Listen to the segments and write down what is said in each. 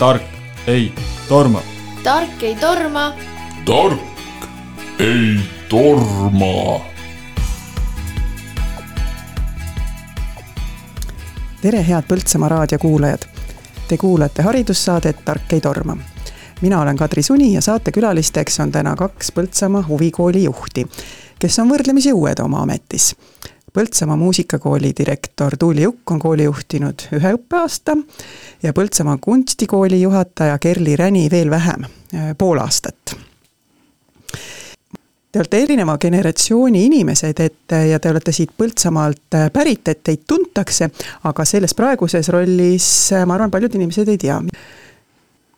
tark ei torma. tark ei torma. tark ei torma. tere, head Põltsamaa raadio kuulajad. Te kuulate haridussaadet Tark ei torma. mina olen Kadri Suni ja saatekülalisteks on täna kaks Põltsamaa huvikooli juhti, kes on võrdlemisi uued oma ametis Põltsamaa muusikakooli direktor Tuuli Jukk on kooli juhtinud ühe õppeaasta ja Põltsamaa kunstikooli juhataja Kerli Räni veel vähem, pool aastat. Te olete erineva generatsiooni inimesed, et ja te olete siit Põltsamaalt pärit, et teid tuntakse, aga selles praeguses rollis, ma arvan, paljud inimesed ei tea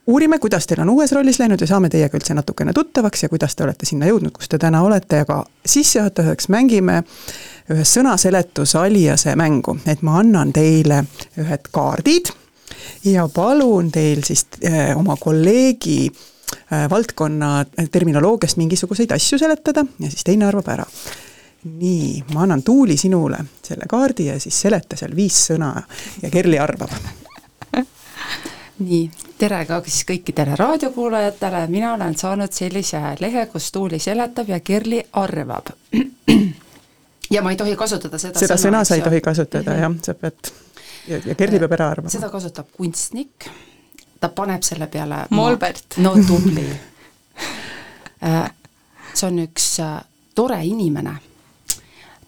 uurime, kuidas teil on uues rollis läinud ja saame teiega üldse natukene tuttavaks ja kuidas te olete sinna jõudnud, kus te täna olete, aga sissejuhatuseks mängime ühe sõnaseletus aliase mängu, et ma annan teile ühed kaardid ja palun teil siis eh, oma kolleegi eh, valdkonna terminoloogiast mingisuguseid asju seletada ja siis teine arvab ära. nii, ma annan Tuuli sinule selle kaardi ja siis seleta seal viis sõna ja Kerli arvab nii, tere ka siis kõikidele raadiokuulajatele, mina olen saanud sellise lehe, kus Tuuli seletab ja Kerli arvab. ja ma ei tohi kasutada seda seda sõna, sõna sa ei tohi kasutada -hmm. jah, sa pead, ja, ja Kerli peab ära arvama. seda kasutab kunstnik, ta paneb selle peale Molbert. no tubli äh, see on üks äh, tore inimene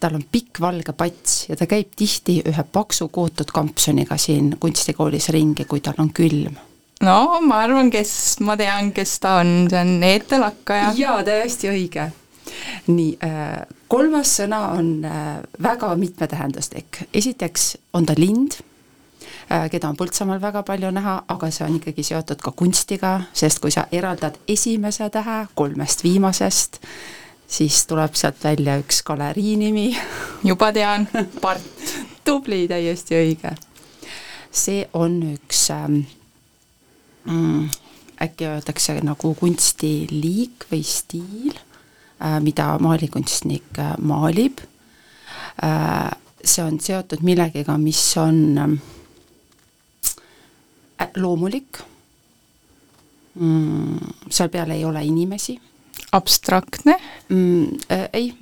tal on pikk valge pats ja ta käib tihti ühe paksu kootud kampsuniga siin kunstikoolis ringi, kui tal on külm. no ma arvan, kes, ma tean, kes ta on, see on Eete Lakkaja. jaa, täiesti õige. nii, äh, kolmas sõna on äh, väga mitmetähenduslik, esiteks on ta lind, äh, keda on Põltsamaal väga palju näha, aga see on ikkagi seotud ka kunstiga, sest kui sa eraldad esimese tähe kolmest viimasest, siis tuleb sealt välja üks galerii nimi. juba tean. part, tubli, täiesti õige. see on üks ähm, mm, äkki öeldakse nagu kunstiliik või stiil mida maalikunstnik äh, maalib äh,. see on seotud millegiga, mis on äh, loomulik mm,, seal peal ei ole inimesi abstraktne mm,? Äh, ei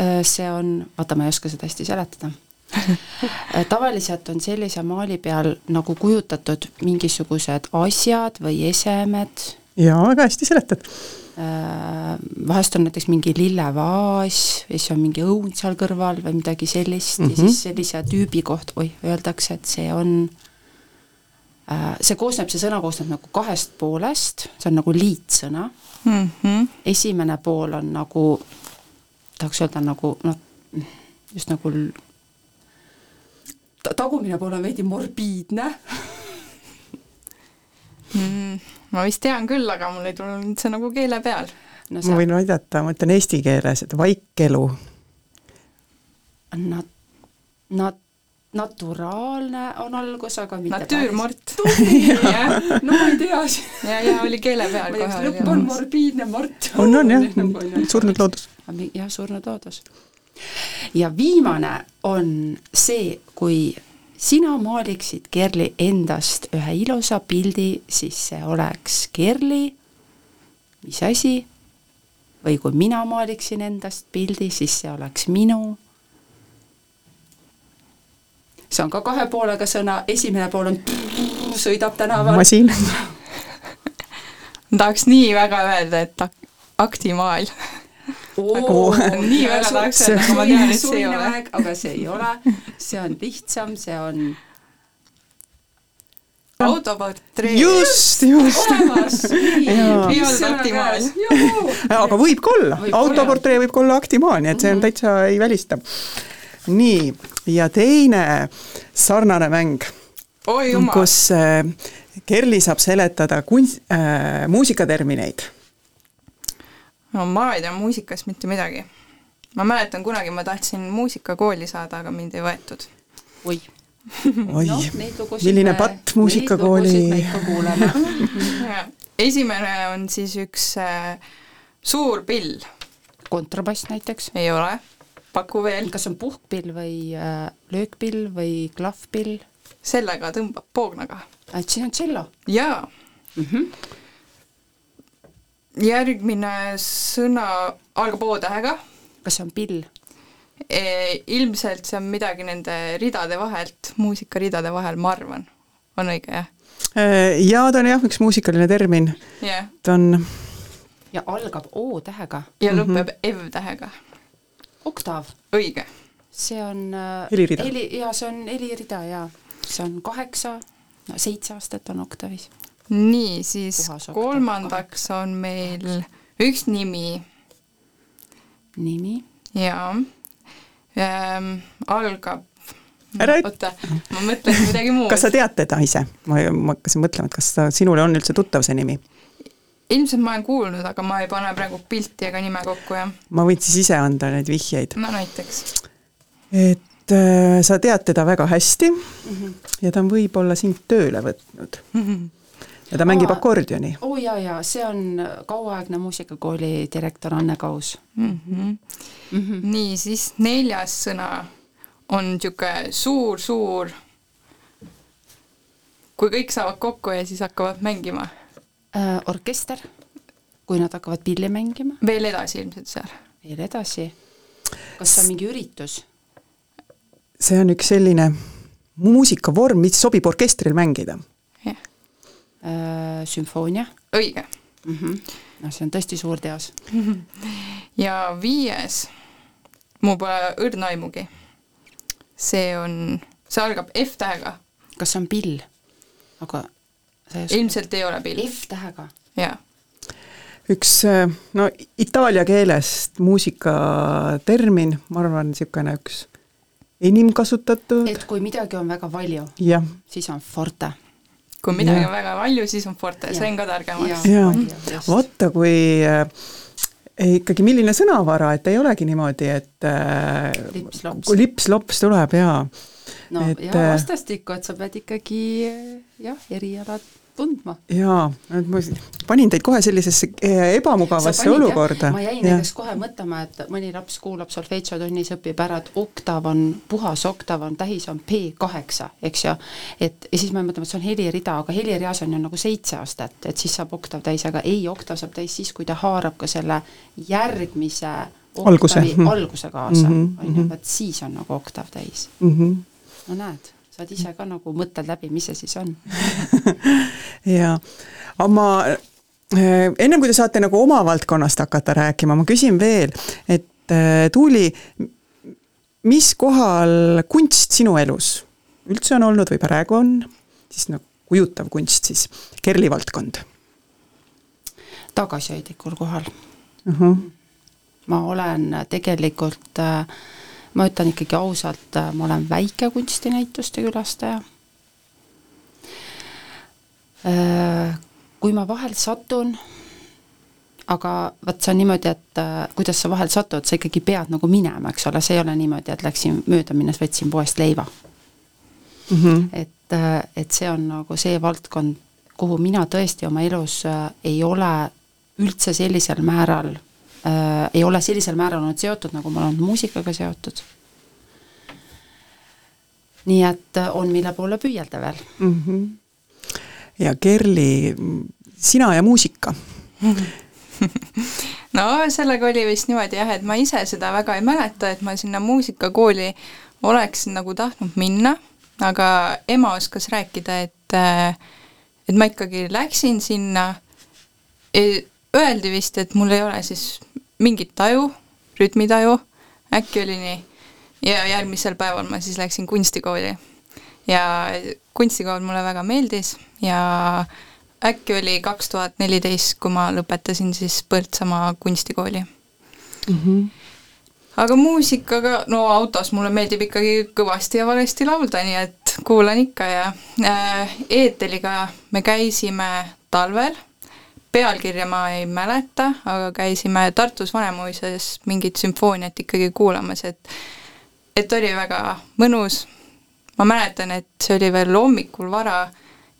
äh,, see on, vaata, ma ei oska seda hästi seletada äh, tavaliselt on sellise maali peal nagu kujutatud mingisugused asjad või esemed. jaa, väga hästi seletad äh,. Vahest on näiteks mingi lillevaas ja siis on mingi õun seal kõrval või midagi sellist mm -hmm. ja mhm. siis sellise tüübi kohta, oih, öeldakse, et see on äh, see koosneb, see sõna koosneb nagu kahest poolest, see on nagu liitsõna mm. -hmm. esimene pool on nagu, tahaks öelda nagu noh, just nagu tagumine pool on veidi morbiidne mm,. ma vist tean küll, aga mul ei tulnud see nagu keele peal no,. ma võin aidata, ma ütlen eesti keeles, et vaikelu. Nad, nad naturaalne on algus, aga mitte natüürmort. no ma ei tea. ja, ja oli keele peal kohe. lõpp on morbiidne mort. on, on jah, surnud loodus. jah, surnud loodus. ja viimane on see, kui sina maaliksid Kerli endast ühe ilusa pildi, siis see oleks Kerli, mis asi, või kui mina maaliksin endast pildi, siis see oleks minu. See on ka kahe poolega sõna, esimene pool on sõidab tänaval. masin. Tahaks nii väga öelda, et ak-, aktimaal nii väga tahaks öelda, aga ma tean, et see ei ole. aga see ei ole, see on lihtsam, see on autoportree. just, just. aktimaal. aga võib ka olla, autoportree võib ka olla aktimaal, nii et see on mhm. täitsa ei välista nii, ja teine sarnane mäng, kus äh, Kerli saab seletada kunst äh,, muusikatermineid. No ma ei tea muusikast mitte midagi. ma mäletan, kunagi ma tahtsin muusikakooli saada, aga mind ei võetud. oi oi no,, milline patt muusikakooli. esimene on siis üks äh, suur pill. kontrabass näiteks? ei ole paku veel. kas on puhkpill või äh, löökpill või klahvpill? sellega tõmbab poognaga. et siis on tšello? jaa. Järgmine sõna algab O-tähega kas see on pill? e,. ilmselt see on midagi nende ridade vahelt, muusikaridade vahel, ma arvan. on õige, jah? Äh, jaa, ta on jah, üks muusikaline termin. jah. ta on ja algab O-tähega. ja lõpeb mm -hmm. F-tähega. oktav. õige. see on äh, helirida. heli, jaa, see on helirida jaa. see on kaheksa, no seitse aastat on oktavis. Nii, siis kolmandaks on meil üks nimi nimi? jaa ähm,, algab ära üt-. oota, ma mõtlen midagi muud. kas sa tead teda ise? ma, ma hakkasin mõtlema, et kas ta, sinule on üldse tuttav see nimi? ilmselt ma olen kuulnud, aga ma ei pane praegu pilti ega nime kokku, jah. ma võin siis ise anda neid vihjeid. no näiteks. et äh, sa tead teda väga hästi mm -hmm. ja ta on võib-olla sind tööle võtnud mm. -hmm. Ja ta mängib Aa. akordioni. oo oh, jaa, jaa, see on kauaaegne muusikakooli direktor Anne Kaus mm. -hmm. Mm -hmm. nii, siis neljas sõna on niisugune suur-suur, kui kõik saavad kokku ja siis hakkavad mängima. äh, orkester, kui nad hakkavad pilli mängima. veel edasi ilmselt seal. veel edasi. kas see on mingi üritus? see on üks selline muusikavorm, mis sobib orkestril mängida. Äh, sümfoonia õige. mm. -hmm. no see on tõesti suur teos. ja viies, mul pole õrna aimugi. see on, see algab F-tähega, kas see on pill? aga oska ilmselt ei ole pill. F-tähega? jaa, üks äh, no itaalia keelest muusikatermin, ma arvan, niisugune üks enim kasutatud, et kui midagi on väga palju, siis on forte. Kui midagi Jah. on väga palju, siis on forte, sain ka targemaks. jaa vaata, kui äh, ikkagi milline sõnavara, et ei olegi niimoodi, et äh, Lips-lops. kui lips-lops tuleb jaa. no Et, ja vastastikku, et sa pead ikkagi jah, erialad tundma. jaa, et ma panin teid kohe sellisesse eh, ebamugavasse olukorda. ma jäin näiteks kohe mõtlema, et mõni laps kuulab solfeitsiotunnis, õpib ära, et oktav on, puhas oktav on, tähis on P kaheksa, eks ju. et ja siis ma mõtlen, et see on helirida, aga helireas on ju nagu seitse astet, et siis saab oktav täis, aga ei, oktav saab täis siis, kui ta haarab ka selle järgmise Alguse. oktavi Mhm. alguse kaasa, Mhm, on ju, mhm. vot siis on nagu oktav täis. mm. -hmm. no näed, saad ise ka nagu mõtled läbi, mis see siis on. jaa, aga ma eh, ennem kui te saate nagu oma valdkonnast hakata rääkima, ma küsin veel, et eh, Tuuli, mis kohal kunst sinu elus üldse on olnud või praegu on, siis nagu kujutav kunst siis, Kerli valdkond tagasihoidlikul kohal uh? -huh. ma olen tegelikult, ma ütlen ikkagi ausalt, ma olen väike kunstinäituste külastaja. kui ma vahel satun, aga vot see on niimoodi, et äh, kuidas sa vahel satud, sa ikkagi pead nagu minema, eks ole, see ei ole niimoodi, et läksin mööda minnes, võtsin poest leiva. Mm -hmm. et, äh, et see on nagu see valdkond, kuhu mina tõesti oma elus äh, ei ole üldse sellisel määral äh,, ei ole sellisel määral olnud seotud, nagu ma olen muusikaga seotud. nii et äh, on, mille poole püüelda veel. mm. -hmm. ja Kerli, sina ja muusika no sellega oli vist niimoodi jah, et ma ise seda väga ei mäleta, et ma sinna muusikakooli oleksin nagu tahtnud minna, aga ema oskas rääkida, et et ma ikkagi läksin sinna, öeldi vist, et mul ei ole siis mingit taju, rütmitaju, äkki oli nii, ja järgmisel päeval ma siis läksin kunstikooli. ja kunstikool mulle väga meeldis ja äkki oli kaks tuhat neliteist, kui ma lõpetasin siis Põltsamaa kunstikooli mm. -hmm. aga muusikaga, no autos mulle meeldib ikkagi kõvasti ja valesti laulda, nii et kuulan ikka ja äh, Eeteliga me käisime talvel, pealkirja ma ei mäleta, aga käisime Tartus Vanemuises mingit sümfooniat ikkagi kuulamas, et et oli väga mõnus. ma mäletan, et see oli veel hommikul vara,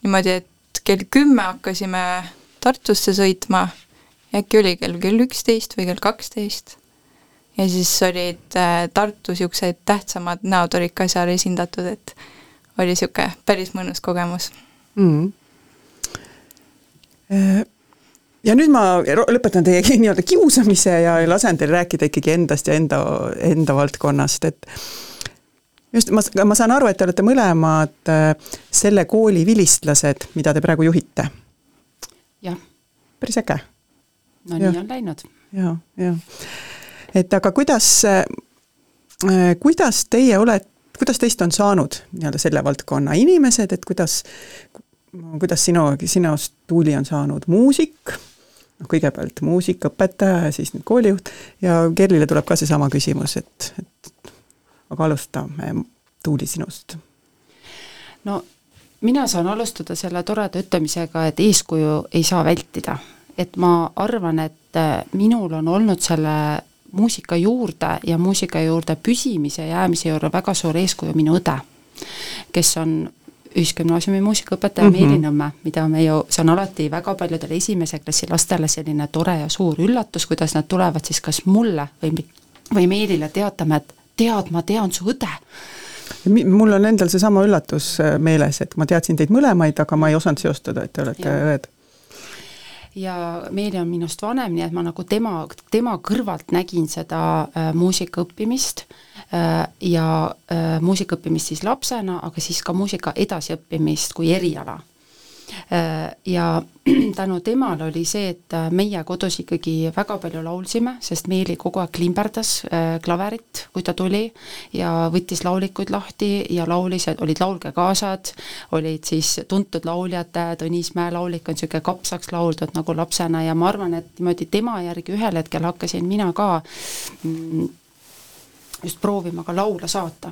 niimoodi, et kell kümme hakkasime Tartusse sõitma, äkki oli kell kell üksteist või kell kaksteist ja siis olid äh, Tartu niisugused tähtsamad näod olid ka seal esindatud, et oli niisugune päris mõnus kogemus mm. -hmm. Ja nüüd ma lõpetan teie nii-öelda kiusamise ja lasen teil rääkida ikkagi endast ja enda, enda valdkonnast, et just, ma, ma saan aru, et te olete mõlemad äh, selle kooli vilistlased, mida te praegu juhite. jah, päris äge, no Jah. nii on läinud. ja, ja. et aga kuidas, kuidas teie olete, kuidas teist on saanud nii-öelda selle valdkonna inimesed, et kuidas, kuidas sinu, sinust, Tuuli, on saanud muusik, noh kõigepealt muusikaõpetaja ja siis nüüd koolijuht ja Kerlile tuleb ka seesama küsimus, et, et aga alustame, Tuuli, sinust. no mina saan alustada selle toreda ütlemisega, et eeskuju ei saa vältida. et ma arvan, et äh, minul on olnud selle muusika juurde ja muusika juurde püsimise jäämise juurde väga suur eeskuju minu õde, kes on ühisgümnaasiumi muusikaõpetaja mm -hmm. Meeli Nõmme, mida me ju, see on alati väga paljudele esimese klassi lastele selline tore ja suur üllatus, kuidas nad tulevad siis kas mulle või, või Meelile teatama, et tead, ma tean su õde mul on endal seesama üllatus äh, meeles, et ma teadsin teid mõlemaid, aga ma ei osanud seostada, et te olete Jah. õed. Ja Meeli on minust vanem, nii et ma nagu tema, tema kõrvalt nägin seda äh, muusika õppimist. Äh, ja äh, muusika õppimist siis lapsena, aga siis ka muusika edasiõppimist kui eriala ja tänu temale oli see, et äh, meie kodus ikkagi väga palju laulsime, sest Meeli kogu aeg klimberdas äh, klaverit, kui ta tuli ja võttis laulikuid lahti ja laulis, olid laulgekaasad, olid siis tuntud lauljad, Tõnis Mäe laulik on niisugune kapsaks lauldud nagu lapsena ja ma arvan, et niimoodi tema järgi ühel hetkel hakkasin mina ka mm, just proovima ka laule saata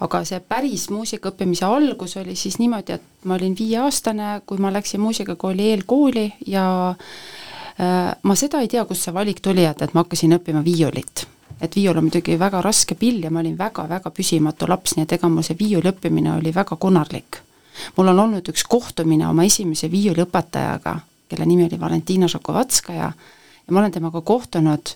aga see päris muusika õppimise algus oli siis niimoodi, et ma olin viieaastane, kui ma läksin muusikakooli eelkooli ja äh, ma seda ei tea, kust see valik tuli, et, et ma hakkasin õppima viiulit. et viiul on muidugi väga raske pill ja ma olin väga-väga püsimatu laps, nii et ega mul see viiuli õppimine oli väga konarlik. mul on olnud üks kohtumine oma esimese viiuliõpetajaga, kelle nimi oli Valentina Šokovatskaja, ja ma olen temaga kohtunud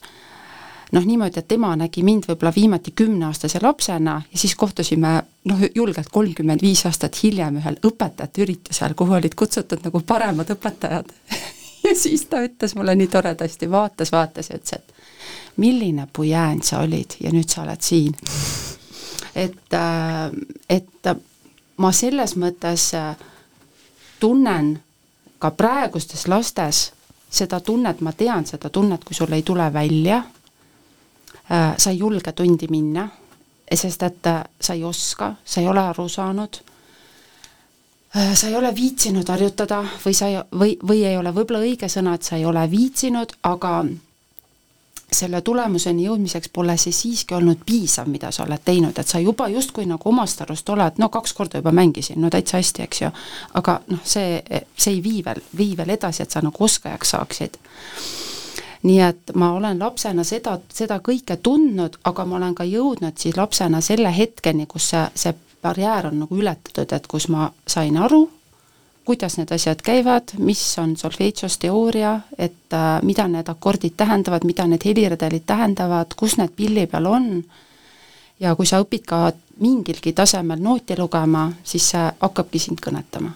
noh, niimoodi, et tema nägi mind võib-olla viimati kümneaastase lapsena ja siis kohtusime noh, julgelt kolmkümmend viis aastat hiljem ühel õpetajate üritusel, kuhu olid kutsutud nagu paremad õpetajad ja siis ta ütles mulle nii toredasti, vaatas, vaatas ja ütles, et milline pujään sa olid ja nüüd sa oled siin. et, et ma selles mõttes tunnen ka praegustes lastes seda tunnet, ma tean seda tunnet, kui sul ei tule välja Äh, sa ei julge tundi minna, sest et äh, sa ei oska, sa ei ole aru saanud, äh, sa ei ole viitsinud harjutada või sa ei, või, või ei ole võib-olla õige sõna, et sa ei ole viitsinud, aga selle tulemuseni jõudmiseks pole see siiski olnud piisav, mida sa oled teinud, et sa juba justkui nagu omast arust oled, no kaks korda juba mängisin, no täitsa hästi, eks ju, aga noh, see, see ei vii veel, vii veel edasi, et sa nagu oskajaks saaksid nii et ma olen lapsena seda, seda kõike tundnud, aga ma olen ka jõudnud siis lapsena selle hetkeni, kus see, see barjäär on nagu ületatud, et kus ma sain aru, kuidas need asjad käivad, mis on solfeitšos teooria, et äh, mida need akordid tähendavad, mida need heliredelid tähendavad, kus need pilli peal on, ja kui sa õpid ka mingilgi tasemel nooti lugema, siis see hakkabki sind kõnetama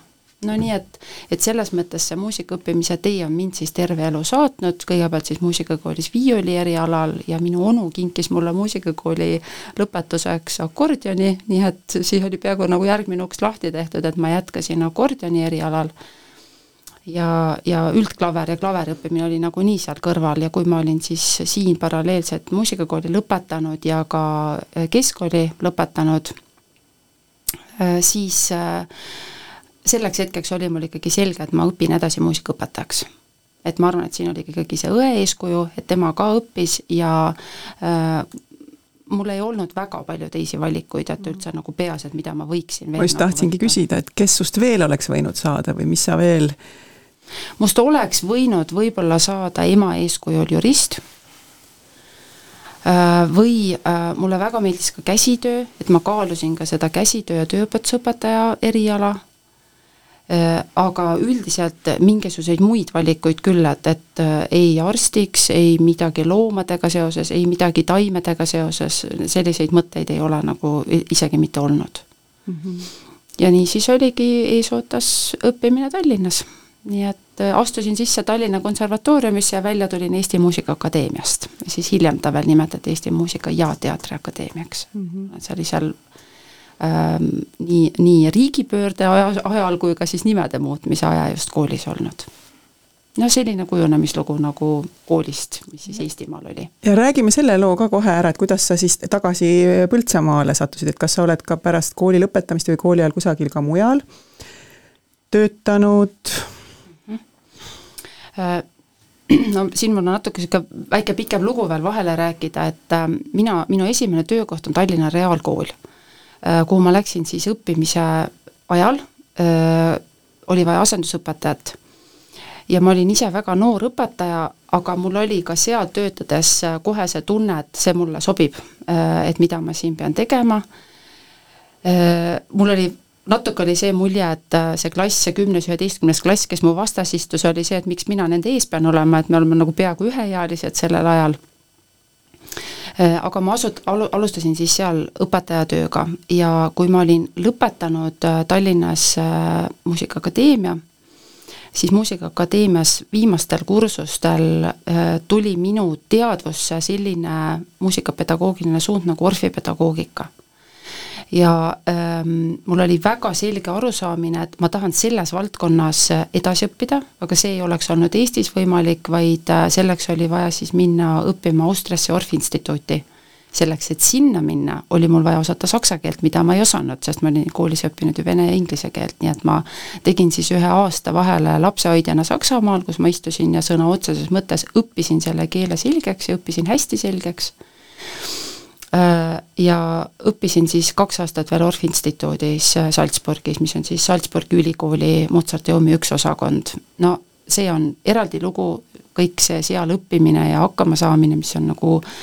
no nii, et, et selles mõttes see muusika õppimise tee on mind siis terve elu saatnud, kõigepealt siis muusikakoolis viiuli erialal ja minu onu kinkis mulle muusikakooli lõpetuseks akordioni, nii et siis oli peaaegu nagu järgmine uks lahti tehtud, et ma jätkasin akordioni erialal. Ja, ja üldklaver ja klaveri õppimine oli nagunii seal kõrval ja kui ma olin siis siin paralleelselt muusikakooli lõpetanud ja ka keskkooli lõpetanud, siis äh, selleks hetkeks oli mul ikkagi selge, et ma õpin edasi muusikaõpetajaks. et ma arvan, et siin oli ikkagi see õe eeskuju, et tema ka õppis ja äh, mul ei olnud väga palju teisi valikuid, et üldse nagu peas, et mida ma võiksin ma just nagu tahtsingi võtta. küsida, et kes sust veel oleks võinud saada või mis sa veel must oleks võinud võib-olla saada ema eeskujul jurist, Äh, või äh, mulle väga meeldis ka käsitöö, et ma kaalusin ka seda käsitöö ja tööõpetusõpetaja eriala, aga üldiselt mingisuguseid muid valikuid küll, et, et äh, ei arstiks, ei midagi loomadega seoses, ei midagi taimedega seoses, selliseid mõtteid ei ole nagu isegi mitte olnud mm. -hmm. ja nii siis oligi, ees ootas õppimine Tallinnas, nii et äh, astusin sisse Tallinna Konservatooriumisse ja välja tulin Eesti Muusikaakadeemiast. siis hiljem ta veel nimetati Eesti Muusika- ja Teatriakadeemiaks mm. -hmm. see oli seal nii, nii riigipöörde aja, ajal kui ka siis nimede muutmise aja just koolis olnud no selline kujunemislugu nagu koolist, mis siis Eestimaal oli. ja räägime selle loo ka kohe ära, et kuidas sa siis tagasi Põltsamaale sattusid, et kas sa oled ka pärast kooli lõpetamist või kooli ajal kusagil ka mujal töötanud mm? -hmm. no siin mul on natuke niisugune väike pikem lugu veel vahele rääkida, et äh, mina, minu esimene töökoht on Tallinna Reaalkool, äh, kuhu ma läksin siis õppimise ajal, oli vaja asendusõpetajat ja ma olin ise väga noor õpetaja, aga mul oli ka seal töötades kohe see tunne, et see mulle sobib, et mida ma siin pean tegema. mul oli, natuke oli see mulje, et see klass, see kümnes, üheteistkümnes klass, kes mu vastas istus, oli see, et miks mina nende ees pean olema, et me oleme nagu peaaegu üheealised sellel ajal aga ma asut-, alu-, alustasin siis seal õpetajatööga ja kui ma olin lõpetanud Tallinnas Muusikaakadeemia, siis Muusikaakadeemias viimastel kursustel äh, tuli minu teadvusse selline muusikapedagoogiline suund nagu orfipedagoogika. Ja ähm, mul oli väga selge arusaamine, et ma tahan selles valdkonnas edasi õppida, aga see ei oleks olnud Eestis võimalik, vaid äh, selleks oli vaja siis minna õppima Austriasse Orfi instituuti selleks, et sinna minna, oli mul vaja osata saksa keelt, mida ma ei osanud, sest ma olin koolis õppinud ju vene ja inglise keelt, nii et ma tegin siis ühe aasta vahele lapsehoidjana Saksamaal, kus ma istusin ja sõna otseses mõttes õppisin selle keele selgeks ja õppisin hästi selgeks. Äh, ja õppisin siis kaks aastat veel Orff instituudis äh, Salzburgis, mis on siis Salzburgi ülikooli Mozarti oomi üks osakond. no see on eraldi lugu, kõik see seal õppimine ja hakkamasaamine, mis on nagu äh,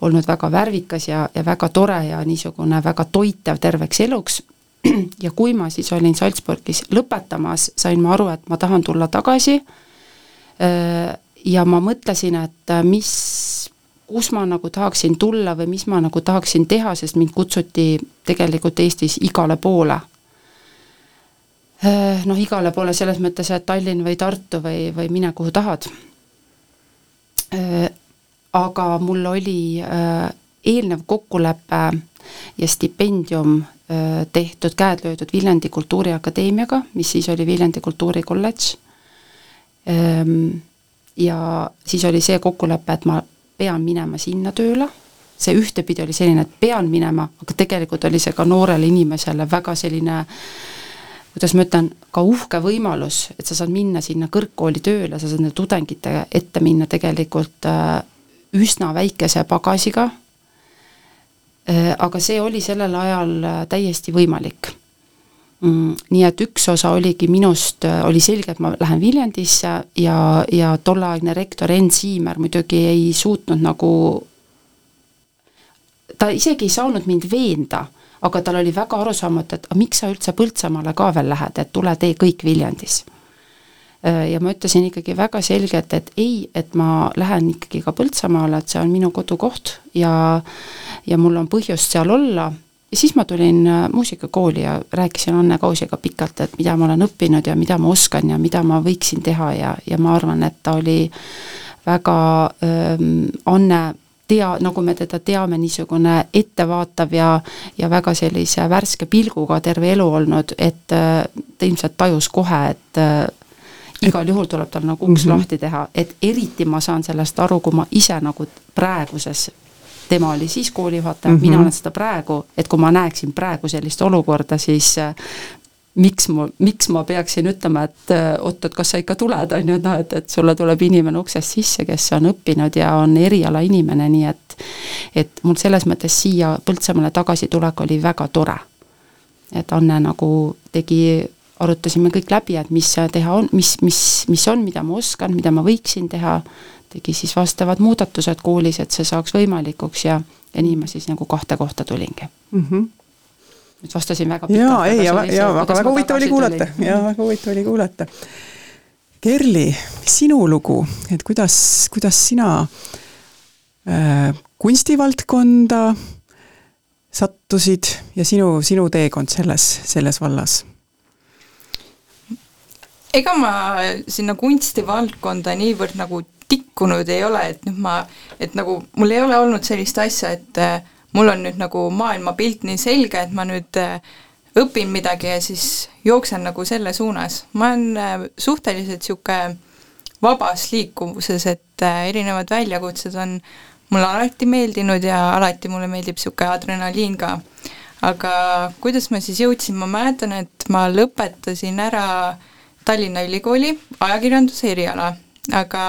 olnud väga värvikas ja, ja väga tore ja niisugune väga toitev terveks eluks. ja kui ma siis olin Salzburgis lõpetamas, sain ma aru, et ma tahan tulla tagasi. ja ma mõtlesin, et mis, kus ma nagu tahaksin tulla või mis ma nagu tahaksin teha, sest mind kutsuti tegelikult Eestis igale poole. Noh, igale poole selles mõttes, et Tallinn või Tartu või, või mine kuhu tahad. Aga mul oli äh, eelnev kokkulepe ja stipendium äh, tehtud, käed löödud Viljandi Kultuuriakadeemiaga, mis siis oli Viljandi Kultuurikolledž. Ja siis oli see kokkulepe, et ma pean minema sinna tööle, see ühtepidi oli selline, et pean minema, aga tegelikult oli see ka noorele inimesele väga selline kuidas ma ütlen, ka uhke võimalus, et sa saad minna sinna kõrgkooli tööle, sa saad nende tudengite ette minna tegelikult äh, üsna väikese pagasiga, äh, aga see oli sellel ajal äh, täiesti võimalik. Mm, nii et üks osa oligi minust, äh, oli selge, et ma lähen Viljandisse ja, ja tolleaegne rektor Enn Siimer muidugi ei suutnud nagu, ta isegi ei saanud mind veenda, aga tal oli väga arusaamatu, et miks sa üldse Põltsamaale ka veel lähed, et tule tee kõik Viljandis? Äh, ja ma ütlesin ikkagi väga selgelt, et ei, et ma lähen ikkagi ka Põltsamaale, et see on minu kodukoht ja ja mul on põhjust seal olla ja siis ma tulin äh, muusikakooli ja rääkisin Anne Kausiga pikalt, et mida ma olen õppinud ja mida ma oskan ja mida ma võiksin teha ja, ja ma arvan, et ta oli väga ähm,, Anne tea, nagu me teda teame, niisugune ettevaatav ja ja väga sellise värske pilguga terve elu olnud, et äh, ta ilmselt tajus kohe, et äh, igal juhul tuleb tal nagu uks mm -hmm. lahti teha, et eriti ma saan sellest aru, kui ma ise nagu praeguses tema oli siis koolijuhataja mm, -hmm. mina olen seda praegu, et kui ma näeksin praegu sellist olukorda, siis äh, miks ma, miks ma peaksin ütlema, et äh, oot, et kas sa ikka tuled, on ju, et noh, et, et sulle tuleb inimene uksest sisse, kes on õppinud ja on erialainimene, nii et et mul selles mõttes siia Põltsamaale tagasitulek oli väga tore. et Anne nagu tegi arutasime kõik läbi, et mis teha on, mis, mis, mis on, mida ma oskan, mida ma võiksin teha, tegi siis vastavad muudatused koolis, et see saaks võimalikuks ja, ja nii ma siis nagu kahte kohta tulingi mm. -hmm nüüd vastasin väga pikalt. jaa, ei, ja, ja väga, väga huvitav oli kuulata, jaa, väga huvitav oli kuulata. Kerli, sinu lugu, et kuidas, kuidas sina äh, kunstivaldkonda sattusid ja sinu, sinu teekond selles, selles vallas ega ma sinna kunstivaldkonda niivõrd nagu tikkunud ei ole, et nüüd ma, et nagu mul ei ole olnud sellist asja, et äh, mul on nüüd nagu maailmapilt nii selge, et ma nüüd äh, õpin midagi ja siis jooksen nagu selle suunas. ma olen äh, suhteliselt niisugune vabas liikuvuses, et erinevad väljakutsed on mulle alati meeldinud ja alati mulle meeldib niisugune adrenaliin ka. aga kuidas ma siis jõudsin, ma mäletan, et ma lõpetasin ära Tallinna Ülikooli ajakirjanduse eriala, aga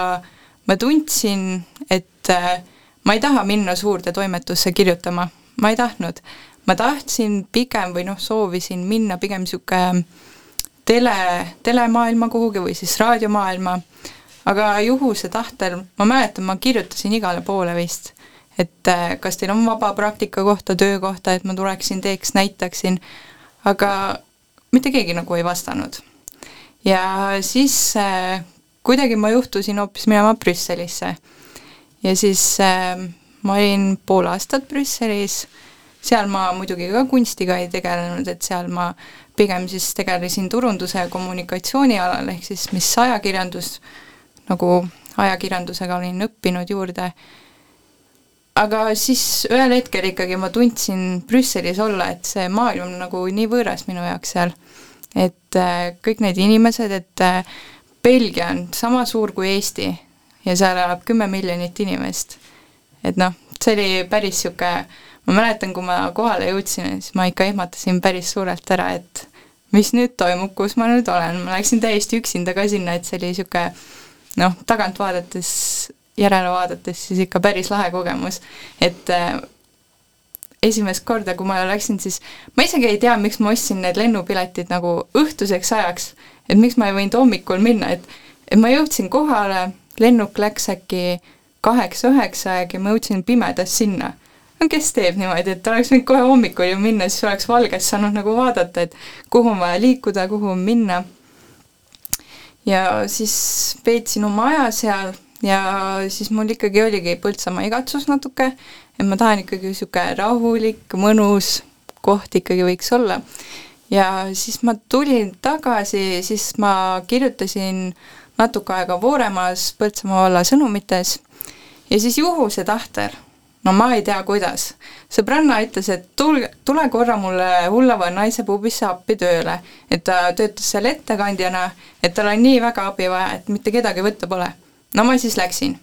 ma tundsin, et äh, ma ei taha minna suurde toimetusse kirjutama, ma ei tahtnud. ma tahtsin pigem või noh, soovisin minna pigem niisugune tele, telemaailma kuhugi või siis raadiomaailma, aga juhuse tahtel, ma mäletan, ma kirjutasin igale poole vist, et äh, kas teil on vaba praktika kohta, töökohta, et ma tuleksin, teeks, näitaksin, aga mitte keegi nagu ei vastanud. ja siis äh, kuidagi ma juhtusin hoopis minema Brüsselisse. ja siis äh, ma olin pool aastat Brüsselis, seal ma muidugi ka kunstiga ei tegelenud, et seal ma pigem siis tegelesin turunduse ja kommunikatsiooni alal, ehk siis mis ajakirjandus, nagu ajakirjandusega olin õppinud juurde, aga siis ühel hetkel ikkagi ma tundsin Brüsselis olla, et see maailm nagu nii võõras minu jaoks seal. et äh, kõik need inimesed, et äh, Belgia on sama suur kui Eesti ja seal elab kümme miljonit inimest. et noh, see oli päris niisugune, ma mäletan, kui ma kohale jõudsin, siis ma ikka ehmatasin päris suurelt ära, et mis nüüd toimub, kus ma nüüd olen, ma läksin täiesti üksinda ka sinna, et see oli niisugune noh, tagant vaadates, järele vaadates siis ikka päris lahe kogemus, et äh, esimest korda, kui ma läksin, siis ma isegi ei tea, miks ma ostsin need lennupiletid nagu õhtuseks ajaks et miks ma ei võinud hommikul minna, et et ma jõudsin kohale, lennuk läks äkki kaheksa-üheksa aeg ja ma jõudsin pimedas sinna. no kes teeb niimoodi, et oleks võinud kohe hommikul ju minna, siis oleks valges saanud nagu vaadata, et kuhu on vaja liikuda, kuhu minna. ja siis veetsin oma aja seal ja siis mul ikkagi oligi Põltsamaa igatsus natuke, et ma tahan ikkagi niisugune rahulik, mõnus koht ikkagi võiks olla ja siis ma tulin tagasi, siis ma kirjutasin natuke aega Vooremaas Põltsamaa valla sõnumites. Ja siis juhuse tahtel, no ma ei tea, kuidas, sõbranna ütles, et tulge, tule korra mulle hullava naise pubisse appi tööle, et ta töötas seal ettekandjana, et tal on nii väga abi vaja, et mitte kedagi võtta pole. no ma siis läksin.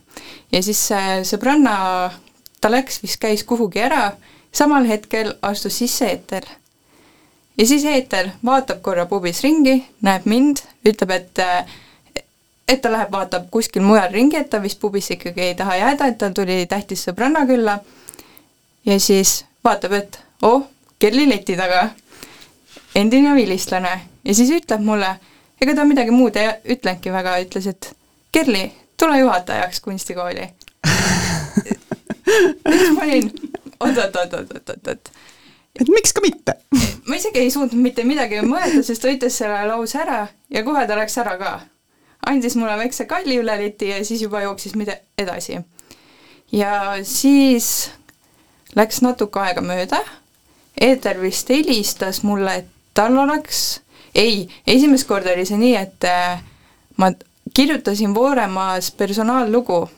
Ja siis sõbranna, ta läks, vist käis kuhugi ära, samal hetkel astus sisse eeter ja siis Eeter vaatab korra pubis ringi, näeb mind, ütleb, et et ta läheb, vaatab kuskil mujal ringi, et ta vist pubisse ikkagi ei taha jääda, et tal tuli tähtis sõbranna külla. Ja siis vaatab, et oh, Kerli leti taga, endine vilistlane. Ja siis ütleb mulle, ega ta midagi muud ei ütlenudki väga, ütles, et Kerli, tule juhatajaks kunstikooli. siis ma olin oot-oot-oot-oot-oot-oot et miks ka mitte ma isegi ei suutnud mitte midagi mõelda, sest ta ütles selle lause ära ja kohe ta läks ära ka. andis mulle väikse kalli üle liti ja siis juba jooksis mida edasi. ja siis läks natuke aega mööda, Eeter vist helistas mulle, et tal oleks, ei, esimest korda oli see nii, et äh, ma kirjutasin Vooremaas personaallugu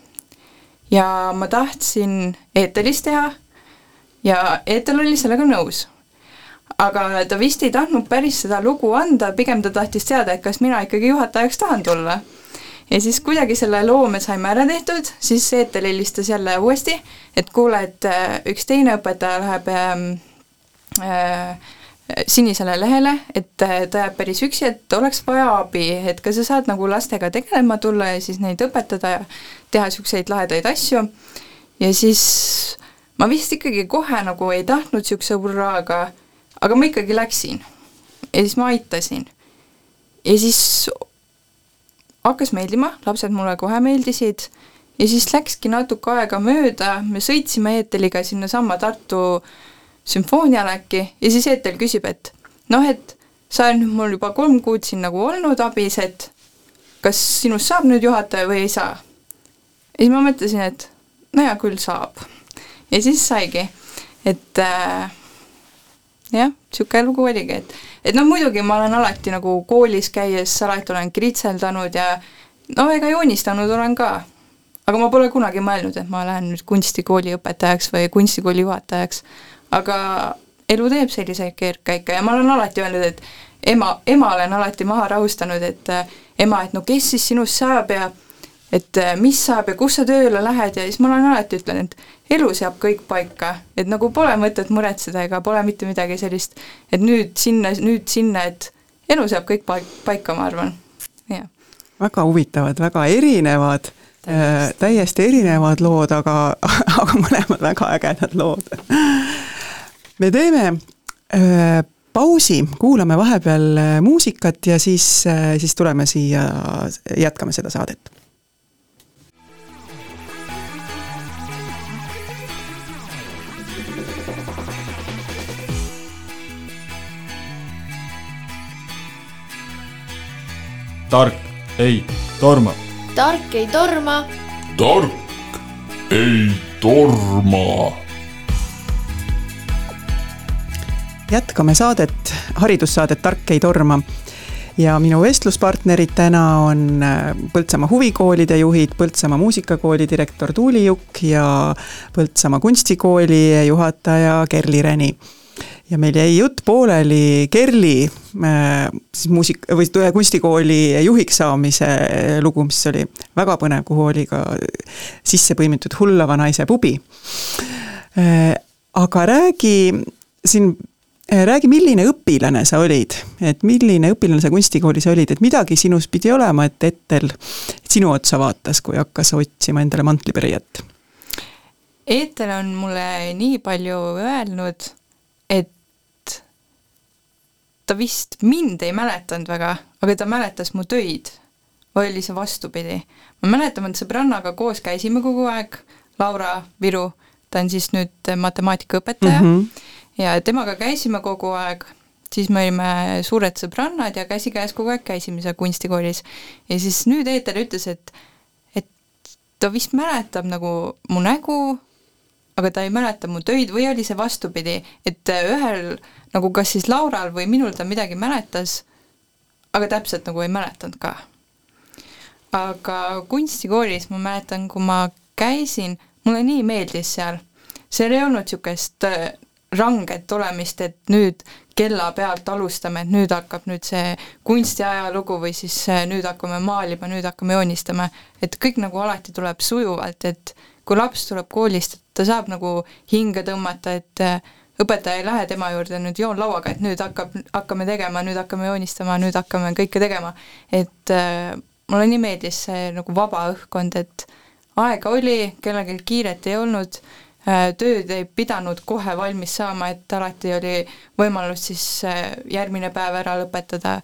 ja ma tahtsin eeteris teha ja Ethel oli sellega nõus. aga ta vist ei tahtnud päris seda lugu anda, pigem ta tahtis teada, et kas mina ikkagi juhatajaks tahan tulla. ja siis kuidagi selle loo me saime ära tehtud, siis Ethel helistas jälle uuesti, et kuule, et äh, üks teine õpetaja läheb ähm, äh, sinisele lehele, et äh, ta jääb päris üksi, et oleks vaja abi, et kas sa saad nagu lastega tegelema tulla ja siis neid õpetada ja teha niisuguseid lahedaid asju. ja siis ma vist ikkagi kohe nagu ei tahtnud niisuguse hurraaga, aga ma ikkagi läksin. ja siis ma aitasin. ja siis hakkas meeldima, lapsed mulle kohe meeldisid ja siis läkski natuke aega mööda, me sõitsime Eeteliga sinnasamma Tartu sümfooniale äkki ja siis Eetel küsib, et noh, et sa oled nüüd mul juba kolm kuud siin nagu olnud abis, et kas sinust saab nüüd juhataja või ei saa? ja siis ma mõtlesin, et no hea küll saab ja siis saigi, et äh, jah, niisugune lugu oligi, et et noh, muidugi ma olen alati nagu koolis käies alati olen kritseldanud ja no ega joonistanud olen ka. aga ma pole kunagi mõelnud, et ma lähen nüüd kunstikooli õpetajaks või kunstikooli juhatajaks. aga elu teeb selliseid keerdkäike ja ma olen alati öelnud, et ema, ema olen alati maha rahustanud, et äh, ema, et no kes siis sinust saab ja et äh, mis saab ja kus sa tööle lähed ja siis ma olen alati ütlenud, et elu seab kõik paika, et nagu pole mõtet muretseda ega pole mitte midagi sellist, et nüüd sinna, nüüd sinna, et elu seab kõik paik-, paika, ma arvan, jah. väga huvitavad, väga erinevad täiesti, täiesti erinevad lood, aga, aga mõlemad väga ägedad lood. me teeme öö, pausi, kuulame vahepeal muusikat ja siis, siis tuleme siia, jätkame seda saadet tark ei torma. tark ei torma. tark ei torma. jätkame saadet, haridussaadet Tark ei torma ja minu vestluspartnerid täna on äh, Põltsamaa huvikoolide juhid, Põltsamaa muusikakooli direktor Tuuli Jukk ja Põltsamaa kunstikooli juhataja Kerli Räni ja meil jäi jutt pooleli Kerli äh, siis muusik- või kunstikooli juhiks saamise lugu, mis oli väga põnev, kuhu oli ka sisse põimitud hullava naise pubi. Äh, aga räägi siin, äh, räägi, milline õpilane sa olid, et milline õpilane sa kunstikoolis olid, et midagi sinus pidi olema, et Ettel sinu otsa vaatas, kui hakkas otsima endale mantlipärijat? Eeter on mulle nii palju öelnud, ta vist mind ei mäletanud väga, aga ta mäletas mu töid. või oli see vastupidi? ma mäletan, et sõbrannaga koos käisime kogu aeg, Laura Viru, ta on siis nüüd matemaatikaõpetaja mm, -hmm. ja temaga käisime kogu aeg, siis me olime suured sõbrannad ja käsikäes kogu aeg käisime seal kunstikoolis. ja siis nüüd Eeter ütles, et, et ta vist mäletab nagu mu nägu, aga ta ei mäleta mu töid või oli see vastupidi, et ühel nagu kas siis Laural või minul ta midagi mäletas, aga täpselt nagu ei mäletanud ka. aga kunstikoolis ma mäletan, kui ma käisin, mulle nii meeldis seal, seal ei olnud niisugust äh, ranget olemist, et nüüd kella pealt alustame, et nüüd hakkab nüüd see kunstiajalugu või siis äh, nüüd hakkame maalima, nüüd hakkame joonistama, et kõik nagu alati tuleb sujuvalt, et kui laps tuleb koolist, et ta saab nagu hinge tõmmata, et äh, õpetaja ei lähe tema juurde nüüd joonlauaga, et nüüd hakkab, hakkame tegema, nüüd hakkame joonistama, nüüd hakkame kõike tegema. et äh, mulle nii meeldis see nagu vaba õhkkond, et aega oli, kellelgi kiiret ei olnud äh,, tööd ei pidanud kohe valmis saama, et alati oli võimalus siis äh, järgmine päev ära lõpetada